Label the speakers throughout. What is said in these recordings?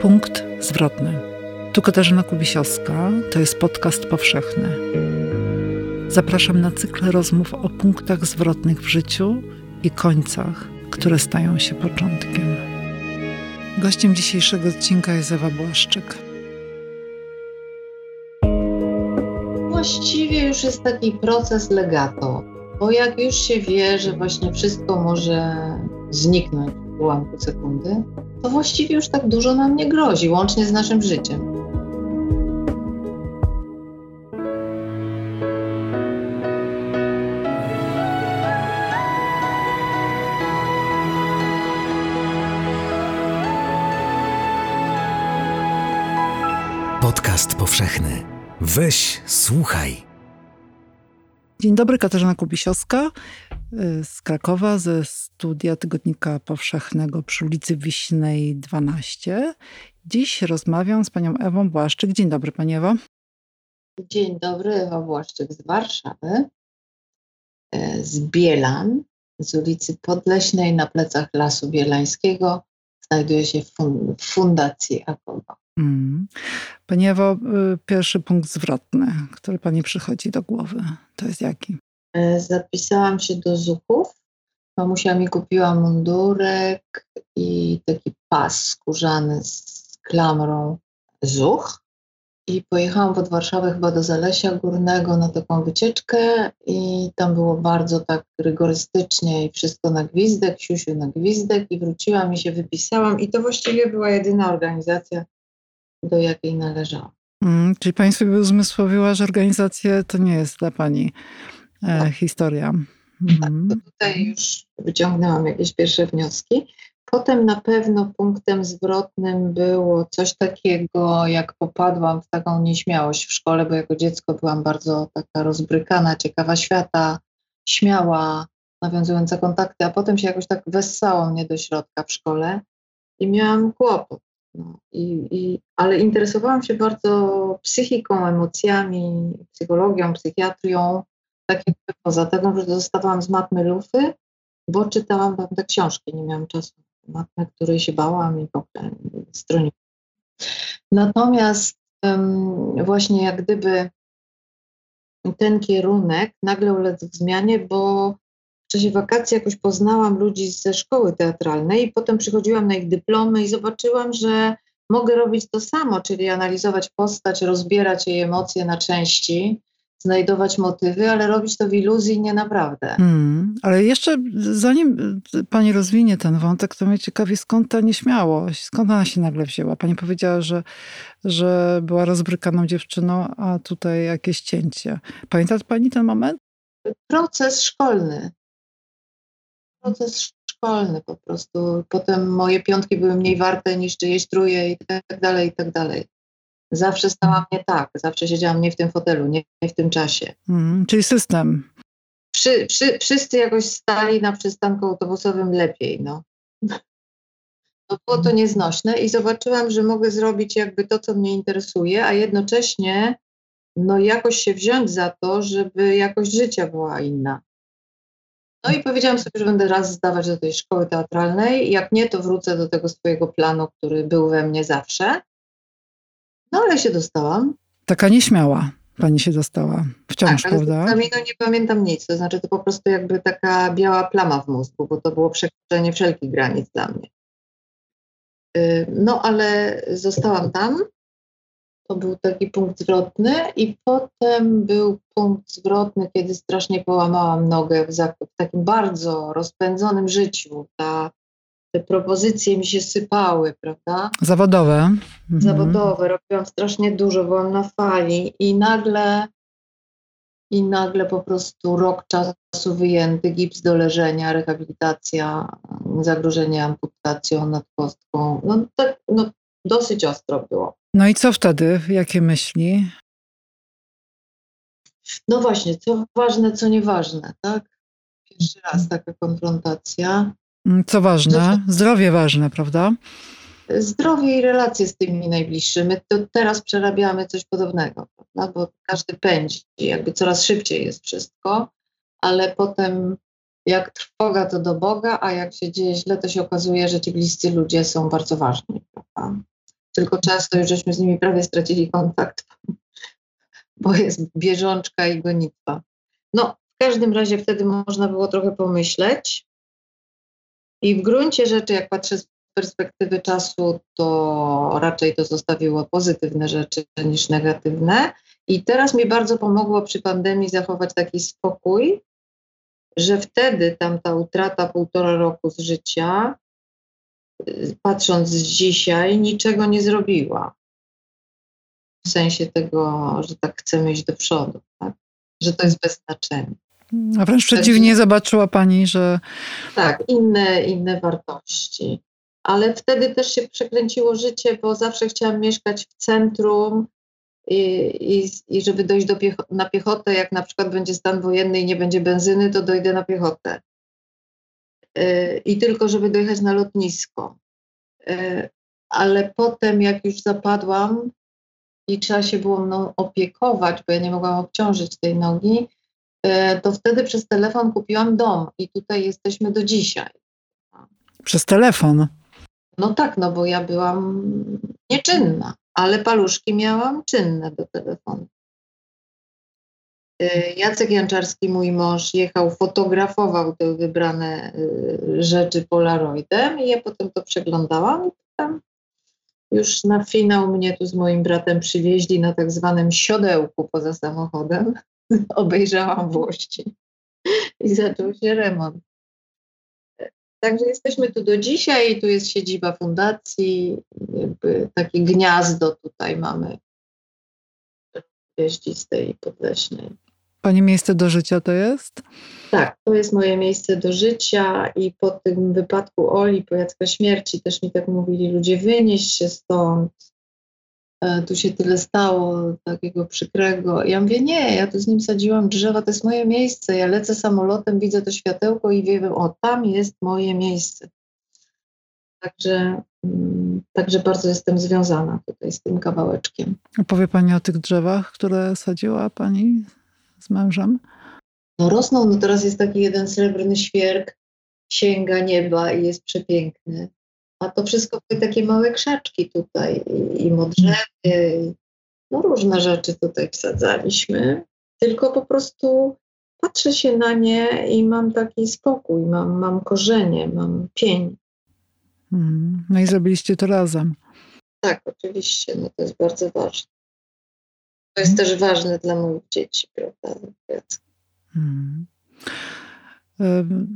Speaker 1: Punkt zwrotny. Tu Katarzyna Kubisiowska, to jest podcast powszechny. Zapraszam na cykl rozmów o punktach zwrotnych w życiu i końcach, które stają się początkiem. Gościem dzisiejszego odcinka jest Ewa Błaszczyk.
Speaker 2: Właściwie już jest taki proces legato, bo jak już się wie, że właśnie wszystko może zniknąć ułamku sekundy, to właściwie już tak dużo nam nie grozi, łącznie z naszym życiem.
Speaker 3: Podcast powszechny. Weź, słuchaj.
Speaker 1: Dzień dobry, Katarzyna Kubisiowska z Krakowa, ze studia Tygodnika Powszechnego przy ulicy Wiśnej 12. Dziś rozmawiam z panią Ewą Błaszczyk. Dzień dobry, pani Ewo.
Speaker 2: Dzień dobry, Ewa Błaszczyk z Warszawy, e, z Bielan, z ulicy Podleśnej na plecach Lasu Bielańskiego. Znajduje się w Fundacji Akoba. Mm.
Speaker 1: Pani Ewo, y, pierwszy punkt zwrotny, który Pani przychodzi do głowy, to jest jaki?
Speaker 2: E, zapisałam się do zuchów. Mamusia mi kupiła mundurek i taki pas skórzany z klamrą zuch. I pojechałam pod Warszawę chyba do Zalesia Górnego na taką wycieczkę i tam było bardzo tak rygorystycznie i wszystko na gwizdek, siusiu na gwizdek i wróciłam i się wypisałam i to właściwie była jedyna organizacja, do jakiej należała.
Speaker 1: Mm, czyli Pani sobie uzmysłowiła, że organizacje to nie jest dla Pani e, tak. historia.
Speaker 2: Tak, mhm. tutaj już wyciągnęłam jakieś pierwsze wnioski. Potem na pewno punktem zwrotnym było coś takiego, jak popadłam w taką nieśmiałość w szkole, bo jako dziecko byłam bardzo taka rozbrykana, ciekawa świata, śmiała, nawiązująca kontakty, a potem się jakoś tak wessało mnie do środka w szkole i miałam kłopot. No, i, i, ale interesowałam się bardzo psychiką, emocjami, psychologią, psychiatrią, tak jakby poza tego, że dostawałam z matmy lufy, bo czytałam tam te książki, nie miałam czasu na matmę, której się bałam i w ogóle stroniłam. Natomiast um, właśnie jak gdyby ten kierunek nagle uległ zmianie, bo w czasie wakacji jakoś poznałam ludzi ze szkoły teatralnej i potem przychodziłam na ich dyplomy i zobaczyłam, że mogę robić to samo, czyli analizować postać, rozbierać jej emocje na części, znajdować motywy, ale robić to w iluzji nie naprawdę. Hmm,
Speaker 1: ale jeszcze zanim pani rozwinie ten wątek, to mnie ciekawi, skąd ta nieśmiałość, skąd ona się nagle wzięła. Pani powiedziała, że, że była rozbrykaną dziewczyną, a tutaj jakieś cięcie. Pamięta pani ten moment?
Speaker 2: Proces szkolny proces szkolny po prostu. Potem moje piątki były mniej warte niż czyjeś truje i tak dalej, i tak dalej. Zawsze stałam nie tak, zawsze siedziałam nie w tym fotelu, nie w tym czasie.
Speaker 1: Mm, czyli system.
Speaker 2: Przy, przy, wszyscy jakoś stali na przystanku autobusowym lepiej, no. No było to nieznośne i zobaczyłam, że mogę zrobić jakby to, co mnie interesuje, a jednocześnie no jakoś się wziąć za to, żeby jakość życia była inna. No i powiedziałam sobie, że będę raz zdawać do tej szkoły teatralnej. Jak nie, to wrócę do tego swojego planu, który był we mnie zawsze. No ale się dostałam.
Speaker 1: Taka nieśmiała pani się dostała wciąż, tak, prawda?
Speaker 2: Ale z nie pamiętam nic. To znaczy to po prostu jakby taka biała plama w mózgu, bo to było przekroczenie wszelkich granic dla mnie. Y, no ale zostałam tam to był taki punkt zwrotny i potem był punkt zwrotny, kiedy strasznie połamałam nogę w, w takim bardzo rozpędzonym życiu. Ta, te propozycje mi się sypały, prawda?
Speaker 1: Zawodowe. Mhm.
Speaker 2: Zawodowe. Robiłam strasznie dużo, byłam na fali i nagle i nagle po prostu rok czasu wyjęty, gips do leżenia, rehabilitacja, zagrożenie amputacją nad kostką. No tak, no dosyć ostro było.
Speaker 1: No i co wtedy? Jakie myśli?
Speaker 2: No właśnie, co ważne, co nieważne, tak? Pierwszy raz taka konfrontacja.
Speaker 1: Mm, co ważne? Zdrowie ważne, prawda?
Speaker 2: Zdrowie i relacje z tymi najbliższymi. To teraz przerabiamy coś podobnego, prawda? Bo każdy pędzi, jakby coraz szybciej jest wszystko, ale potem jak trwoga to do Boga, a jak się dzieje źle, to się okazuje, że ci bliscy ludzie są bardzo ważni. Tylko często już żeśmy z nimi prawie stracili kontakt, bo jest bieżączka i gonitwa. No, w każdym razie wtedy można było trochę pomyśleć. I w gruncie rzeczy, jak patrzę z perspektywy czasu, to raczej to zostawiło pozytywne rzeczy niż negatywne. I teraz mi bardzo pomogło przy pandemii zachować taki spokój, że wtedy tamta utrata półtora roku z życia, patrząc z dzisiaj, niczego nie zrobiła. W sensie tego, że tak chcemy iść do przodu, tak? że to jest bez znaczenia.
Speaker 1: A wręcz przeciwnie, zobaczyła Pani, że.
Speaker 2: Tak, inne, inne wartości. Ale wtedy też się przekręciło życie, bo zawsze chciałam mieszkać w centrum, i, i, i żeby dojść do na piechotę, jak na przykład będzie stan wojenny i nie będzie benzyny, to dojdę na piechotę. Yy, I tylko, żeby dojechać na lotnisko. Yy, ale potem, jak już zapadłam i trzeba się było mną opiekować, bo ja nie mogłam obciążyć tej nogi, yy, to wtedy przez telefon kupiłam dom i tutaj jesteśmy do dzisiaj.
Speaker 1: Przez telefon?
Speaker 2: No tak, no bo ja byłam nieczynna ale paluszki miałam czynne do telefonu. Y, Jacek Janczarski, mój mąż, jechał, fotografował te wybrane y, rzeczy polaroidem i ja potem to przeglądałam i tam już na finał mnie tu z moim bratem przywieźli na tak zwanym siodełku poza samochodem. Obejrzałam włości i zaczął się remont. Także jesteśmy tu do dzisiaj, tu jest siedziba fundacji, jakby takie gniazdo tutaj mamy gwieździstej i podleśnej.
Speaker 1: Pani miejsce do życia to jest?
Speaker 2: Tak, to jest moje miejsce do życia i po tym wypadku Oli, po Jacka śmierci też mi tak mówili ludzie, wynieść się stąd, tu się tyle stało takiego przykrego. Ja mówię, nie, ja tu z nim sadziłam drzewa, to jest moje miejsce. Ja lecę samolotem, widzę to światełko i wiem, o, tam jest moje miejsce. Także, mm, także bardzo jestem związana tutaj z tym kawałeczkiem.
Speaker 1: Opowie Pani o tych drzewach, które sadziła Pani z mężem?
Speaker 2: No rosną, no teraz jest taki jeden srebrny świerk, sięga nieba i jest przepiękny. A to wszystko były takie małe krzaczki tutaj i, i modrzewy, no różne rzeczy tutaj wsadzaliśmy. Tylko po prostu patrzę się na nie i mam taki spokój, mam, mam korzenie, mam pień.
Speaker 1: Hmm. No i zrobiliście to razem.
Speaker 2: Tak, oczywiście, no to jest bardzo ważne. To jest też ważne dla moich dzieci, prawda? Hmm.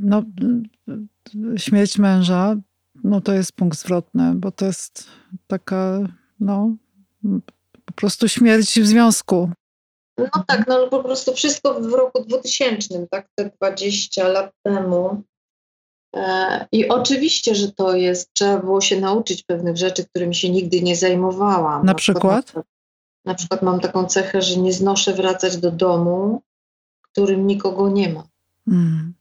Speaker 1: No, śmierć męża no to jest punkt zwrotny, bo to jest taka, no, po prostu śmierć w związku.
Speaker 2: No tak, no po prostu wszystko w roku 2000, tak, te 20 lat temu. E, I oczywiście, że to jest, trzeba było się nauczyć pewnych rzeczy, którymi się nigdy nie zajmowałam.
Speaker 1: Na, na przykład?
Speaker 2: przykład? Na przykład mam taką cechę, że nie znoszę wracać do domu, w którym nikogo nie ma. Mm.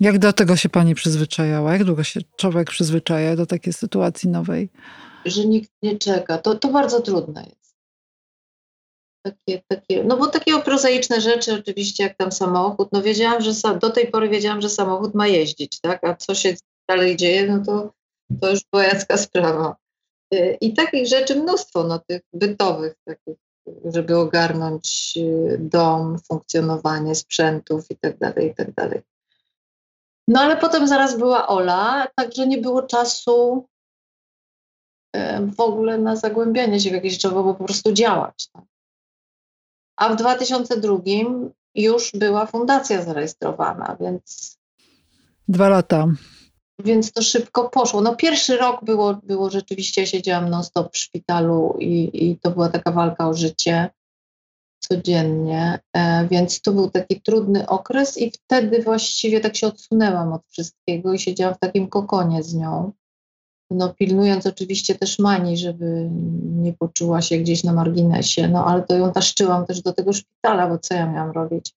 Speaker 1: Jak do tego się pani przyzwyczajała? Jak długo się człowiek przyzwyczaja do takiej sytuacji nowej?
Speaker 2: Że nikt nie czeka. To, to bardzo trudne jest. Takie, takie, no bo takie prozaiczne rzeczy oczywiście, jak tam samochód, no wiedziałam, że do tej pory wiedziałam, że samochód ma jeździć, tak? A co się dalej dzieje, no to, to już była sprawa. Y, I takich rzeczy mnóstwo, no tych bytowych, takich, żeby ogarnąć y, dom, funkcjonowanie sprzętów i tak dalej, i tak dalej. No ale potem zaraz była Ola, także nie było czasu e, w ogóle na zagłębianie się w jakieś rzeczy, bo po prostu działać. Tak? A w 2002 już była fundacja zarejestrowana, więc.
Speaker 1: Dwa lata.
Speaker 2: Więc to szybko poszło. No pierwszy rok było, było rzeczywiście, siedziałam non-stop w szpitalu i, i to była taka walka o życie codziennie, e, więc to był taki trudny okres i wtedy właściwie tak się odsunęłam od wszystkiego i siedziałam w takim kokonie z nią. No, pilnując oczywiście też Mani, żeby nie poczuła się gdzieś na marginesie, no ale to ją taszczyłam też do tego szpitala, bo co ja miałam robić?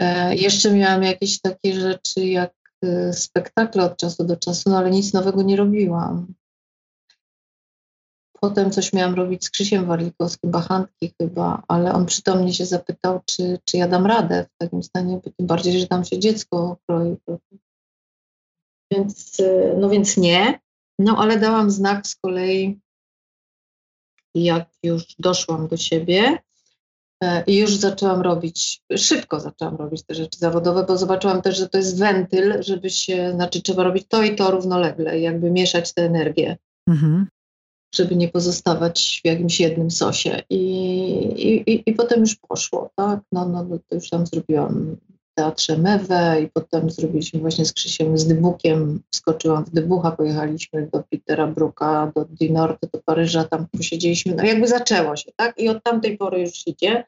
Speaker 2: E, jeszcze miałam jakieś takie rzeczy jak e, spektakle od czasu do czasu, no ale nic nowego nie robiłam. Potem coś miałam robić z Krzysiem Warlikowskim, Bachantki chyba, ale on przytomnie się zapytał, czy, czy ja dam radę w takim stanie, bo tym bardziej, że tam się dziecko kroi. Więc, no więc nie. No ale dałam znak z kolei, jak już doszłam do siebie e, i już zaczęłam robić, szybko zaczęłam robić te rzeczy zawodowe, bo zobaczyłam też, że to jest wentyl, żeby się, znaczy trzeba robić to i to równolegle, jakby mieszać tę energię. Mhm żeby nie pozostawać w jakimś jednym sosie. I, i, i potem już poszło, tak? No, no, no to już tam zrobiłam Teatrze Mewę i potem zrobiliśmy właśnie z Krzysiem, z Dybukiem, skoczyłam w Dybucha, pojechaliśmy do Petera Bruka, do Dinorty, do Paryża, tam posiedzieliśmy, no jakby zaczęło się, tak? I od tamtej pory już idzie.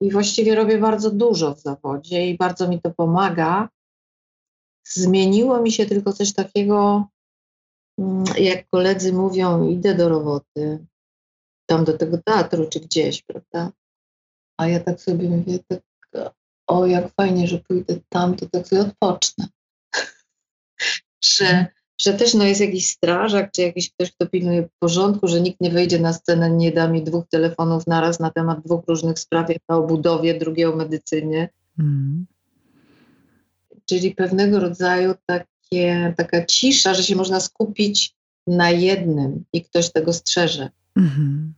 Speaker 2: I właściwie robię bardzo dużo w zawodzie i bardzo mi to pomaga. Zmieniło mi się tylko coś takiego, jak koledzy mówią, idę do roboty, tam do tego teatru czy gdzieś, prawda? A ja tak sobie mówię, tak, o jak fajnie, że pójdę tam, to tak sobie odpocznę. że, mhm. że też no, jest jakiś strażak, czy jakiś ktoś, kto pilnuje porządku, że nikt nie wejdzie na scenę, nie da mi dwóch telefonów naraz na temat dwóch różnych spraw, jedna o budowie, drugie o medycynie. Mm. Czyli pewnego rodzaju tak takie, taka cisza, że się można skupić na jednym i ktoś tego strzeże. Mm-hmm.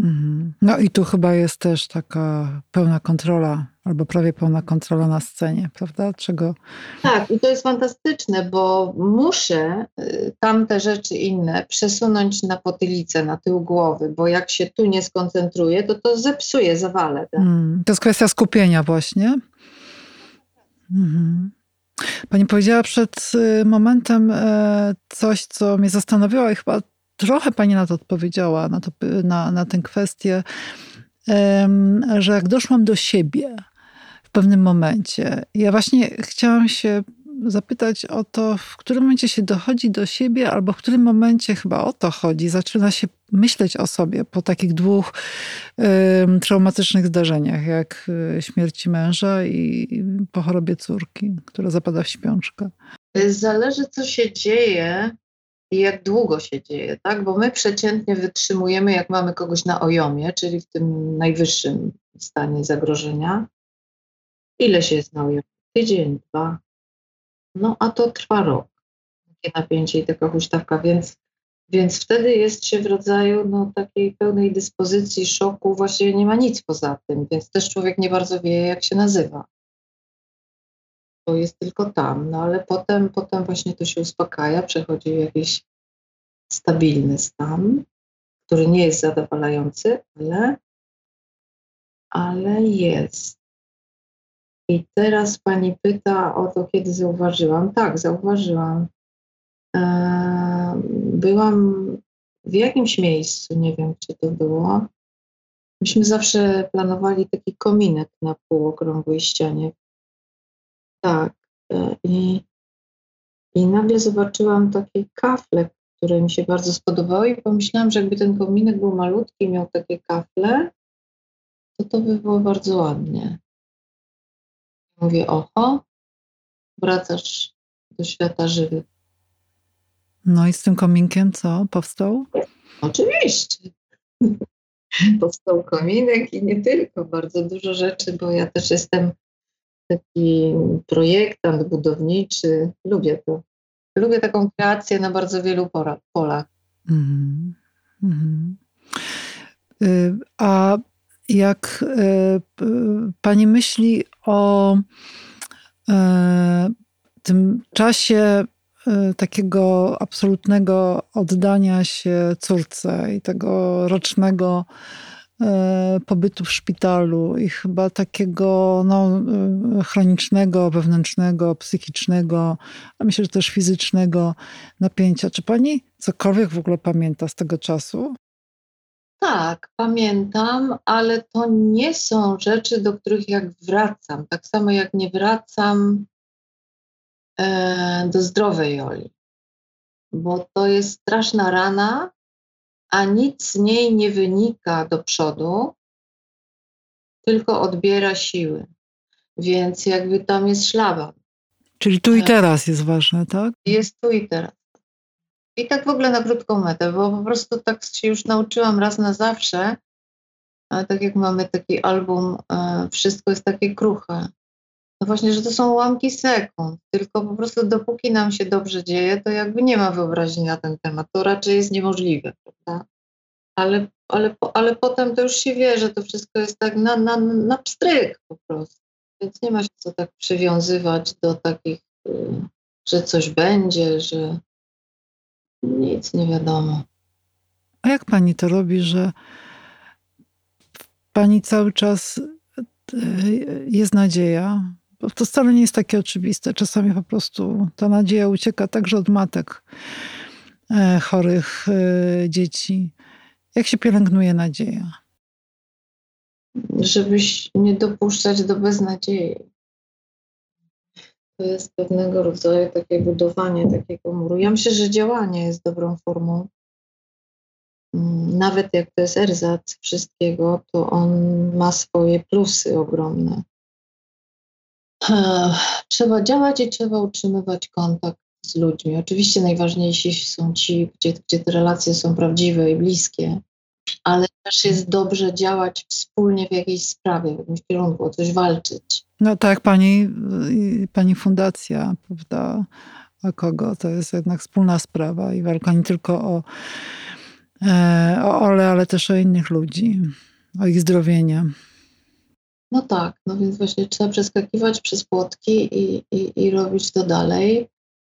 Speaker 1: Mm-hmm. No i tu chyba jest też taka pełna kontrola, albo prawie pełna kontrola na scenie, prawda? Czego...
Speaker 2: Tak, i to jest fantastyczne, bo muszę y, tamte rzeczy inne przesunąć na potylicę, na tył głowy, bo jak się tu nie skoncentruję, to to zepsuje, zawalę. Tak? Mm,
Speaker 1: to jest kwestia skupienia właśnie. Mhm. Pani powiedziała przed y, momentem e, coś, co mnie zastanowiło i chyba trochę Pani na to odpowiedziała, na, to, na, na tę kwestię, że jak doszłam do siebie w pewnym momencie, ja właśnie chciałam się zapytać o to, w którym momencie się dochodzi do siebie, albo w którym momencie chyba o to chodzi, zaczyna się myśleć o sobie po takich dwóch y, traumatycznych zdarzeniach, jak y, śmierci męża i po chorobie córki, która zapada w śpiączkę.
Speaker 2: Zależy, co się dzieje i jak długo się dzieje, tak? Bo my przeciętnie wytrzymujemy, jak mamy kogoś na ojomie, czyli w tym najwyższym stanie zagrożenia. Ile się jest na ojomie? Tydzień, dwa, no a to trwa rok, takie napięcie i taka huśtawka, więc, więc wtedy jest się w rodzaju no, takiej pełnej dyspozycji, szoku, właściwie nie ma nic poza tym, więc też człowiek nie bardzo wie, jak się nazywa. To jest tylko tam, no ale potem, potem właśnie to się uspokaja, przechodzi w jakiś stabilny stan, który nie jest zadowalający, ale, ale jest. I teraz pani pyta o to, kiedy zauważyłam. Tak, zauważyłam. Byłam w jakimś miejscu, nie wiem, czy to było. Myśmy zawsze planowali taki kominek na półokrągłej ścianie. Tak. E, I, i nagle zobaczyłam takie kafle, które mi się bardzo spodobały i pomyślałam, że jakby ten kominek był malutki miał takie kafle, to to by było bardzo ładnie. Mówię, oho, wracasz do świata żywych.
Speaker 1: No i z tym kominkiem co powstał?
Speaker 2: Oczywiście. powstał kominek i nie tylko, bardzo dużo rzeczy, bo ja też jestem taki projektant budowniczy, lubię to. Lubię taką kreację na bardzo wielu polach. Mm -hmm.
Speaker 1: A jak e, pani myśli o e, tym czasie e, takiego absolutnego oddania się córce i tego rocznego pobytu w szpitalu i chyba takiego no, chronicznego, wewnętrznego, psychicznego, a myślę, że też fizycznego napięcia. Czy pani cokolwiek w ogóle pamięta z tego czasu?
Speaker 2: Tak, pamiętam, ale to nie są rzeczy, do których jak wracam. Tak samo jak nie wracam e, do zdrowej Joli, bo to jest straszna rana, a nic z niej nie wynika do przodu, tylko odbiera siły. Więc jakby tam jest szlaban.
Speaker 1: Czyli tu i e, teraz jest ważne, tak?
Speaker 2: Jest tu i teraz. I tak w ogóle na krótką metę, bo po prostu tak się już nauczyłam raz na zawsze, a tak jak mamy taki album, e, wszystko jest takie kruche. No właśnie, że to są ułamki sekund, tylko po prostu dopóki nam się dobrze dzieje, to jakby nie ma wyobraźni na ten temat. To raczej jest niemożliwe, prawda? Ale, ale, ale potem to już się wie, że to wszystko jest tak na, na, na pstryk po prostu. Więc nie ma się co tak przywiązywać do takich, y, że coś będzie, że nic nie wiadomo.
Speaker 1: A jak pani to robi, że pani cały czas y, jest nadzieja? Bo to wcale nie jest takie oczywiste. Czasami po prostu ta nadzieja ucieka także od matek e, chorych e, dzieci. Jak się pielęgnuje nadzieja?
Speaker 2: Żebyś nie dopuszczać do beznadziei. To jest pewnego rodzaju takie budowanie takiego muru. Ja myślę, że działanie jest dobrą formą. Mm, nawet jak to jest erzat wszystkiego, to on ma swoje plusy ogromne. Trzeba działać i trzeba utrzymywać kontakt z ludźmi. Oczywiście najważniejsi są ci, gdzie, gdzie te relacje są prawdziwe i bliskie, ale też jest dobrze działać wspólnie w jakiejś sprawie, w jakimś kierunku, o coś walczyć.
Speaker 1: No tak, pani, pani fundacja, prawda? A kogo? To jest jednak wspólna sprawa i walka nie tylko o, e, o Ole, ale też o innych ludzi, o ich zdrowienie.
Speaker 2: No tak, no więc właśnie trzeba przeskakiwać przez płotki i, i, i robić to dalej.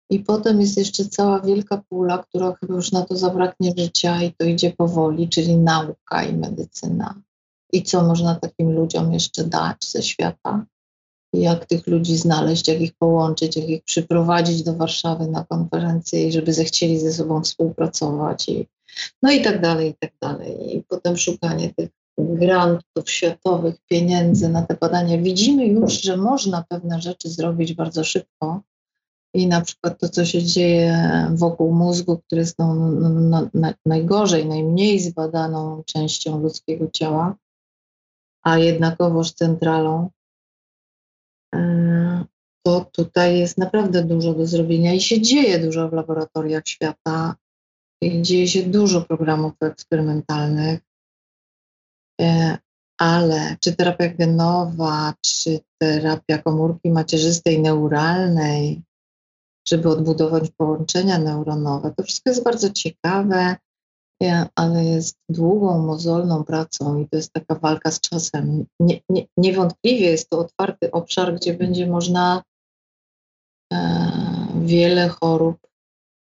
Speaker 2: I potem jest jeszcze cała wielka pula, która chyba już na to zabraknie życia i to idzie powoli, czyli nauka i medycyna. I co można takim ludziom jeszcze dać ze świata? Jak tych ludzi znaleźć, jak ich połączyć, jak ich przyprowadzić do Warszawy na konferencję i żeby zechcieli ze sobą współpracować i no i tak dalej, i tak dalej. I potem szukanie tych grantów światowych, pieniędzy na te badania. Widzimy już, że można pewne rzeczy zrobić bardzo szybko. I na przykład to, co się dzieje wokół mózgu, który jest no, no najgorzej, najmniej zbadaną częścią ludzkiego ciała, a jednakowoż centralą, to tutaj jest naprawdę dużo do zrobienia i się dzieje dużo w laboratoriach świata. I dzieje się dużo programów eksperymentalnych. E, ale czy terapia genowa, czy terapia komórki macierzystej neuralnej, żeby odbudować połączenia neuronowe, to wszystko jest bardzo ciekawe, ale jest długą, mozolną pracą i to jest taka walka z czasem. Nie, nie, niewątpliwie jest to otwarty obszar, gdzie będzie można e, wiele chorób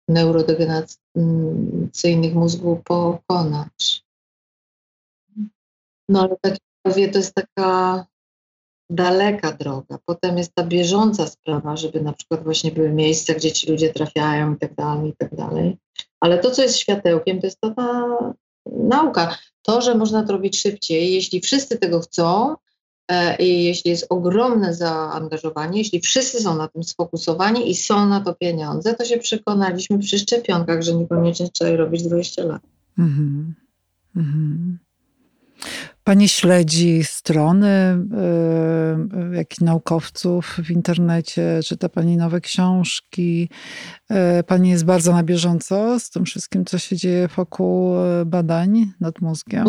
Speaker 2: neurodegeneracyjnych mózgu pokonać. No ale tak jak mówię, to jest taka daleka droga. Potem jest ta bieżąca sprawa, żeby na przykład właśnie były miejsca, gdzie ci ludzie trafiają i tak dalej, i tak dalej. Ale to, co jest światełkiem, to jest to ta nauka. To, że można to robić szybciej, jeśli wszyscy tego chcą e, i jeśli jest ogromne zaangażowanie, jeśli wszyscy są na tym sfokusowani i są na to pieniądze, to się przekonaliśmy przy szczepionkach, że niekoniecznie trzeba je robić 20 lat. Mhm.
Speaker 1: Mhm. Pani śledzi strony y, jakichś naukowców w internecie, czyta Pani nowe książki. Y, pani jest bardzo na bieżąco z tym wszystkim, co się dzieje wokół y, badań nad mózgiem.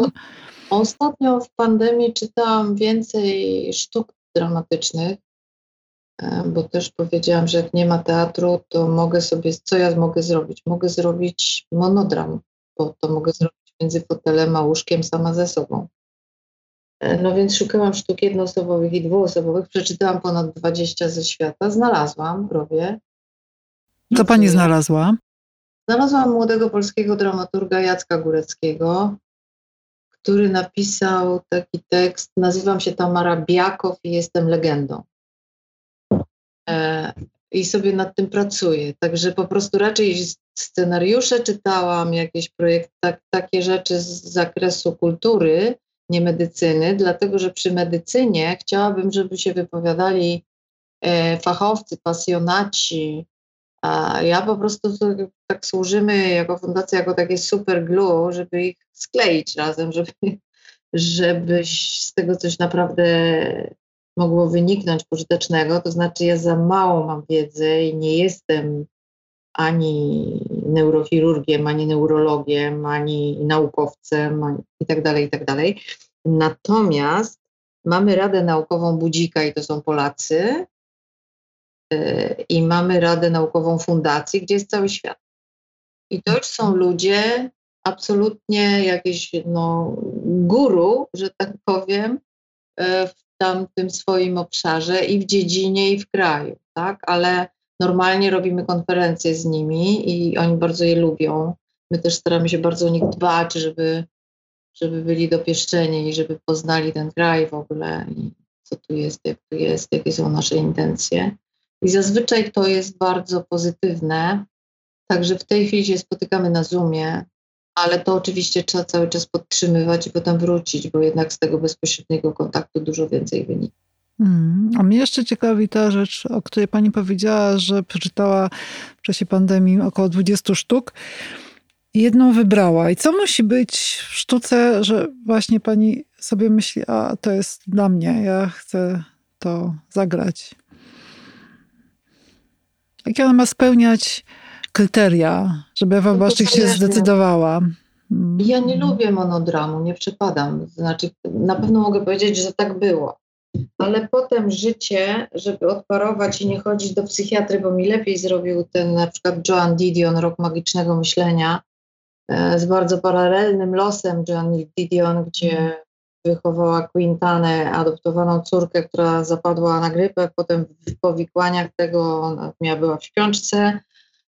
Speaker 2: Ostatnio w pandemii czytałam więcej sztuk dramatycznych, bo też powiedziałam, że jak nie ma teatru, to mogę sobie, co ja mogę zrobić? Mogę zrobić monodram, bo to mogę zrobić między fotelem a łóżkiem sama ze sobą. E, no więc szukałam sztuk jednoosobowych i dwuosobowych. Przeczytałam ponad 20 ze świata. Znalazłam, robię.
Speaker 1: Co pani znalazła?
Speaker 2: Znalazłam młodego polskiego dramaturga Jacka Góreckiego, który napisał taki tekst. Nazywam się Tamara Biakow i jestem legendą. E, I sobie nad tym pracuję. Także po prostu raczej scenariusze czytałam, jakieś projekty, tak, takie rzeczy z zakresu kultury, nie medycyny, dlatego że przy medycynie chciałabym, żeby się wypowiadali e, fachowcy, pasjonaci. A ja po prostu tak służymy jako fundacja, jako takie super glue, żeby ich skleić razem, żeby, żeby z tego coś naprawdę mogło wyniknąć pożytecznego. To znaczy, ja za mało mam wiedzy i nie jestem ani neurochirurgiem, ani neurologiem, ani naukowcem ani i tak dalej, i tak. Natomiast mamy Radę Naukową Budzika i to są Polacy, y, i mamy Radę Naukową Fundacji, gdzie jest cały świat. I to już są ludzie absolutnie jakieś no, guru, że tak powiem, y, w tamtym swoim obszarze i w dziedzinie, i w kraju, tak? Ale normalnie robimy konferencje z nimi i oni bardzo je lubią. My też staramy się bardzo o nich dbać, żeby żeby byli dopieszczeni i żeby poznali ten kraj w ogóle i co tu jest, jak tu jest, jakie są nasze intencje. I zazwyczaj to jest bardzo pozytywne. Także w tej chwili się spotykamy na Zoomie, ale to oczywiście trzeba cały czas podtrzymywać i potem wrócić, bo jednak z tego bezpośredniego kontaktu dużo więcej wynika.
Speaker 1: Hmm. A mnie jeszcze ciekawi ta rzecz, o której pani powiedziała, że przeczytała w czasie pandemii około 20 sztuk jedną wybrała. I co musi być w sztuce, że właśnie pani sobie myśli, a to jest dla mnie, ja chcę to zagrać. Jakie ona ma spełniać kryteria, żeby Ewa no Błaszczyk się zdecydowała?
Speaker 2: Ja nie lubię monodramu, nie przypadam. Znaczy, na pewno mogę powiedzieć, że tak było. Ale potem życie, żeby odparować i nie chodzić do psychiatry, bo mi lepiej zrobił ten na przykład Joan Didion, Rok Magicznego Myślenia, E, z bardzo paralelnym losem Joanny Didion, gdzie wychowała Quintanę, adoptowaną córkę, która zapadła na grypę, potem w powikłaniach tego miała, była w śpiączce,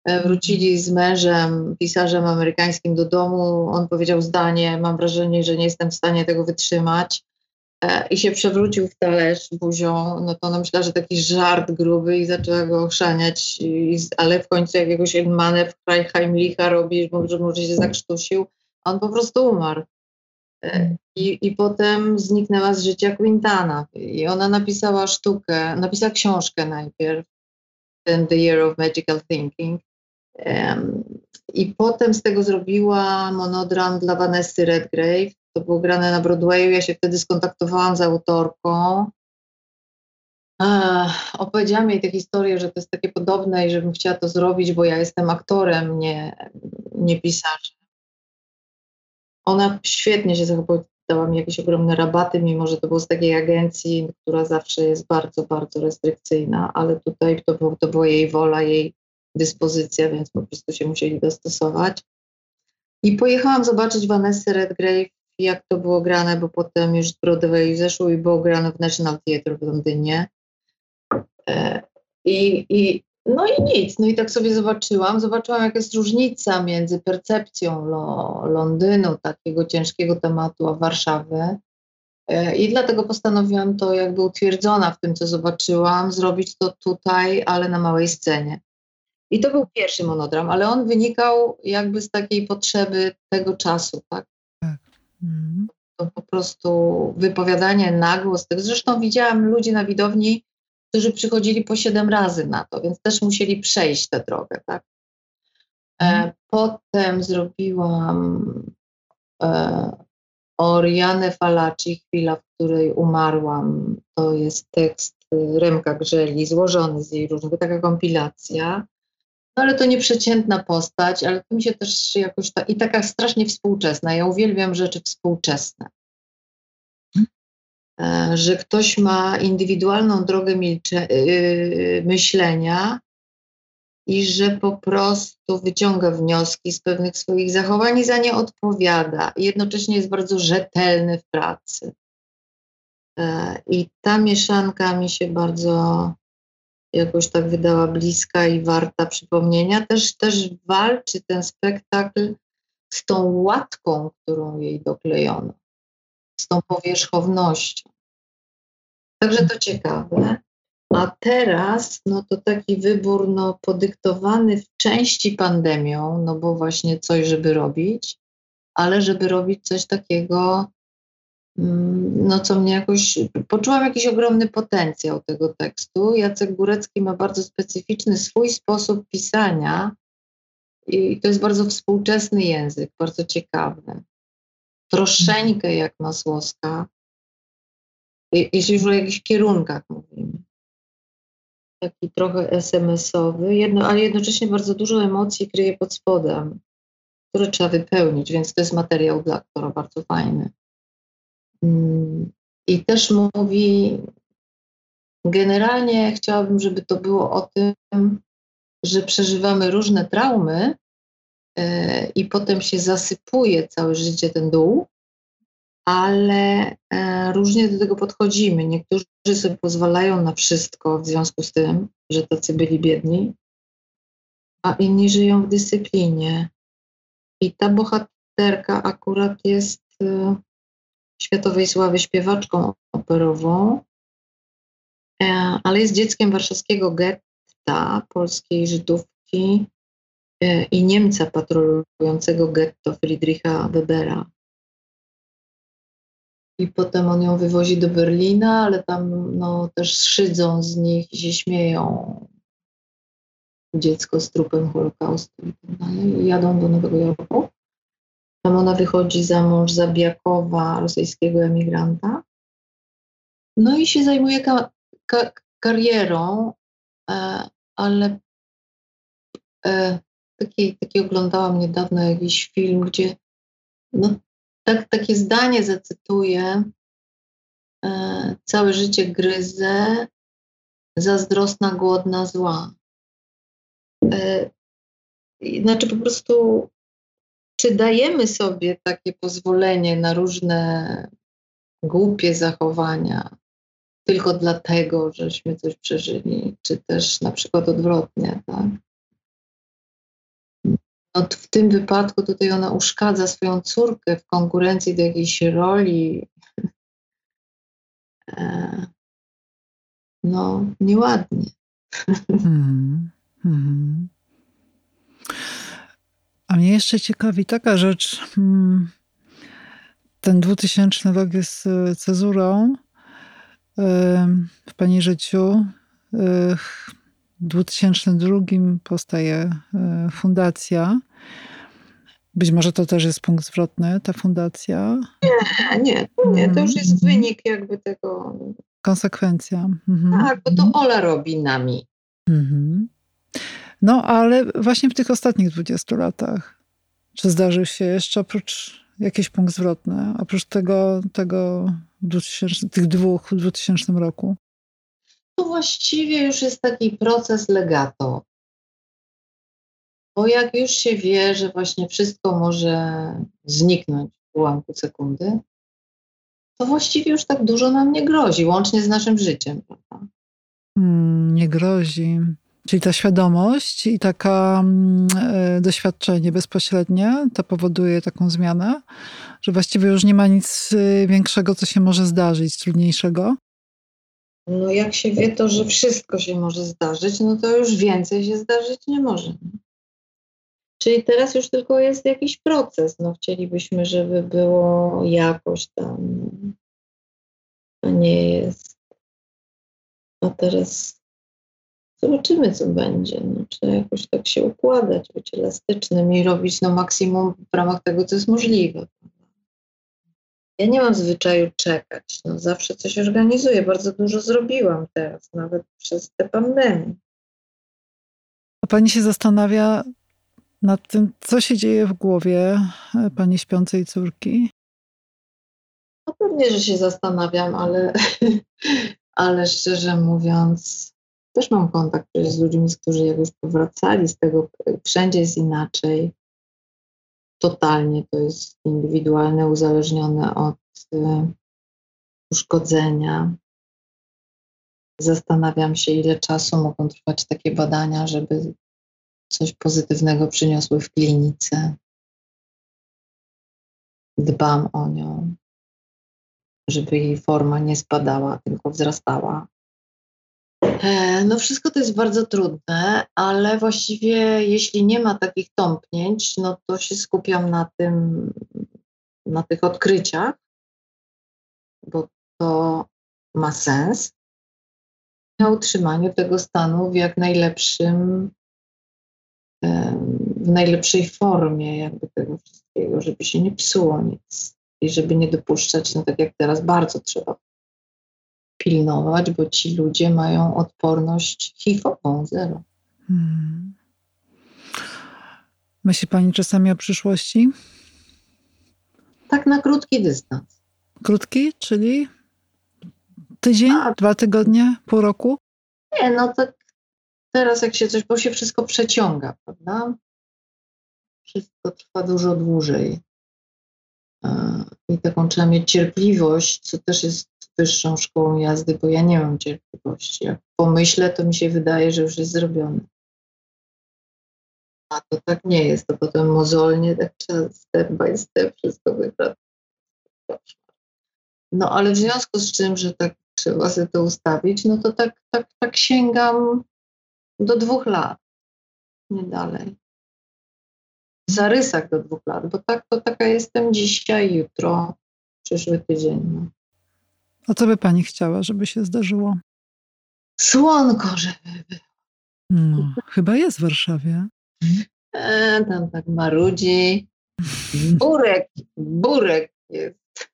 Speaker 2: e, wrócili z mężem, pisarzem amerykańskim do domu, on powiedział zdanie, mam wrażenie, że nie jestem w stanie tego wytrzymać, i się przewrócił w talerz buzią, no to ona myślała, że taki żart gruby i zaczęła go ochrzaniać, ale w końcu jakiegoś manewr Heimlicha robi, że może się zakrztusił, a on po prostu umarł. E, I, I potem zniknęła z życia Quintana. I ona napisała sztukę, napisała książkę najpierw, ten The Year of Magical Thinking. Um, I potem z tego zrobiła monodram dla Vanessy Redgrave, to było grane na Broadwayu. Ja się wtedy skontaktowałam z autorką. opowiedziałam jej tę historię, że to jest takie podobne i żebym chciała to zrobić, bo ja jestem aktorem, nie, nie pisarzem. Ona świetnie się zachowała, dała mi jakieś ogromne rabaty, mimo że to było z takiej agencji, która zawsze jest bardzo, bardzo restrykcyjna, ale tutaj to, to była jej wola, jej dyspozycja, więc po prostu się musieli dostosować. I pojechałam zobaczyć Vanessa Redgrave jak to było grane, bo potem już Broadway zeszło i było grane w National Theatre w Londynie. E, I, i, no i nic, no i tak sobie zobaczyłam, zobaczyłam jaka jest różnica między percepcją lo, Londynu, takiego ciężkiego tematu, a Warszawy. E, I dlatego postanowiłam to jakby utwierdzona w tym, co zobaczyłam, zrobić to tutaj, ale na małej scenie. I to był pierwszy monodram, ale on wynikał jakby z takiej potrzeby tego czasu, tak? Mhm. To po prostu wypowiadanie na głos. Zresztą widziałam ludzi na widowni, którzy przychodzili po siedem razy na to, więc też musieli przejść tę drogę. Tak? E, mhm. potem zrobiłam e, Orianę Falaci, chwila, w której umarłam. To jest tekst Remka Grzeli, złożony z jej różnych, taka kompilacja. No ale to nieprzeciętna postać, ale to mi się też jakoś ta, i taka strasznie współczesna. Ja uwielbiam rzeczy współczesne. E, że ktoś ma indywidualną drogę milcze, yy, myślenia i że po prostu wyciąga wnioski z pewnych swoich zachowań i za nie odpowiada. I jednocześnie jest bardzo rzetelny w pracy. Yy, I ta mieszanka mi się bardzo jakoś tak wydała bliska i warta przypomnienia. Też, też walczy ten spektakl z tą łatką, którą jej doklejono, z tą powierzchownością. Także to ciekawe. A teraz, no to taki wybór no, podyktowany w części pandemią, no bo właśnie coś, żeby robić, ale żeby robić coś takiego, no co mnie jakoś, poczułam jakiś ogromny potencjał tego tekstu. Jacek Górecki ma bardzo specyficzny swój sposób pisania i to jest bardzo współczesny język, bardzo ciekawy. Troszeczkę jak Masłowska, jeśli już o jakichś kierunkach mówimy. Taki trochę SMS-owy, jedno, ale jednocześnie bardzo dużo emocji kryje pod spodem, które trzeba wypełnić, więc to jest materiał dla aktora bardzo fajny. I też mówi, generalnie chciałabym, żeby to było o tym, że przeżywamy różne traumy yy, i potem się zasypuje całe życie ten dół, ale yy, różnie do tego podchodzimy. Niektórzy sobie pozwalają na wszystko w związku z tym, że tacy byli biedni, a inni żyją w dyscyplinie. I ta bohaterka akurat jest y, światowej sławy śpiewaczką operową, e, ale jest dzieckiem warszawskiego getta, polskiej Żydówki e, i Niemca patrolującego getto Friedricha Webera. I potem on ją wywozi do Berlina, ale tam no, też szydzą z nich i się śmieją. Dziecko z trupem Holokaustu i tak dalej. Jadą do Nowego Jorku. Tam ona wychodzi za mąż za Biakowa, rosyjskiego emigranta. No i się zajmuje ka ka karierą, e, ale e, taki, taki oglądałam niedawno jakiś film, gdzie no, tak, takie zdanie zacytuję. E, całe życie gryzę, zazdrosna, głodna, zła. E, znaczy po prostu czy dajemy sobie takie pozwolenie na różne głupie zachowania tylko dlatego, żeśmy coś przeżyli, czy też na przykład odwrotnie, tak? No, w tym wypadku tutaj ona uszkadza swoją córkę w konkurencji do jakiejś roli. E, no, nieładnie. Mm.
Speaker 1: A mnie jeszcze ciekawi taka rzecz. Hmm, ten 2000 rok jest e, cezurą e, w Pani życiu. E, w 2002 powstaje fundacja. Być może to też jest punkt zwrotny, ta fundacja?
Speaker 2: Nie, nie, nie. To już jest mhm. wynik jakby tego.
Speaker 1: Konsekwencja.
Speaker 2: Mhm. Tak, bo to Ola robi nami. Mhm.
Speaker 1: No ale właśnie w tych ostatnich 20 latach, czy zdarzył się jeszcze oprócz jakiś punkt zwrotny, oprócz tego, tego 2000, tych dwóch w 2000 roku?
Speaker 2: To właściwie już jest taki proces legato. Bo jak już się wie, że właśnie wszystko może zniknąć w ułamku sekundy, to właściwie już tak dużo nam nie grozi, łącznie z naszym życiem, prawda?
Speaker 1: Hmm, nie grozi. Czyli ta świadomość i taka mm, e, doświadczenie bezpośrednie to powoduje taką zmianę, że właściwie już nie ma nic e, większego, co się może zdarzyć, trudniejszego.
Speaker 2: No jak się wie to, że wszystko się może zdarzyć, no to już więcej się zdarzyć nie może. Czyli teraz już tylko jest jakiś proces. No chcielibyśmy, żeby było jakoś tam, a nie jest. A teraz Zobaczymy, co będzie. No, trzeba jakoś tak się układać, być elastycznym i robić no, maksimum w ramach tego, co jest możliwe. Ja nie mam zwyczaju czekać. No, zawsze coś organizuję. Bardzo dużo zrobiłam teraz, nawet przez tę pandemię.
Speaker 1: A pani się zastanawia nad tym, co się dzieje w głowie e, pani śpiącej córki?
Speaker 2: No pewnie, że się zastanawiam, ale, ale szczerze mówiąc, też mam kontakt z ludźmi, którzy jak już powracali z tego, wszędzie jest inaczej. Totalnie to jest indywidualne, uzależnione od y, uszkodzenia. Zastanawiam się, ile czasu mogą trwać takie badania, żeby coś pozytywnego przyniosły w klinice. Dbam o nią, żeby jej forma nie spadała, tylko wzrastała. E, no wszystko to jest bardzo trudne, ale właściwie jeśli nie ma takich tąpnięć, no to się skupiam na tym, na tych odkryciach, bo to ma sens, na utrzymaniu tego stanu w jak najlepszym, w najlepszej formie jakby tego wszystkiego, żeby się nie psuło nic i żeby nie dopuszczać, no tak jak teraz bardzo trzeba pilnować, bo ci ludzie mają odporność HIV-ową, zero. Hmm.
Speaker 1: Myśli Pani czasami o przyszłości?
Speaker 2: Tak na krótki dystans.
Speaker 1: Krótki, czyli tydzień, A, dwa tygodnie, pół roku?
Speaker 2: Nie, no tak teraz jak się coś, bo się wszystko przeciąga, prawda? Wszystko trwa dużo dłużej. I taką trzeba mieć cierpliwość, co też jest wyższą szkołą jazdy, bo ja nie mam cierpliwości. Jak pomyślę, to mi się wydaje, że już jest zrobione. A to tak nie jest, to potem mozolnie, tak trzeba step by step wszystko wybrać. No ale w związku z czym, że tak trzeba sobie to ustawić, no to tak, tak, tak sięgam do dwóch lat, nie dalej. W zarysach do dwóch lat, bo tak to taka jestem dzisiaj, jutro, przyszły tydzień.
Speaker 1: A co by pani chciała, żeby się zdarzyło?
Speaker 2: Słonko, żeby było.
Speaker 1: No, chyba jest w Warszawie.
Speaker 2: E, tam tak marudzi. Burek, burek jest.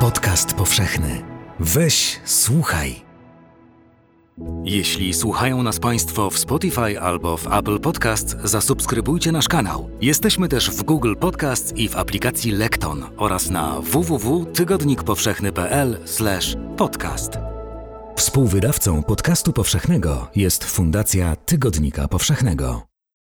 Speaker 3: Podcast powszechny. Weź, słuchaj. Jeśli słuchają nas Państwo w Spotify albo w Apple Podcasts, zasubskrybujcie nasz kanał. Jesteśmy też w Google Podcasts i w aplikacji Lekton oraz na www.tygodnikpowszechny.pl/podcast. Współwydawcą podcastu powszechnego jest Fundacja Tygodnika Powszechnego.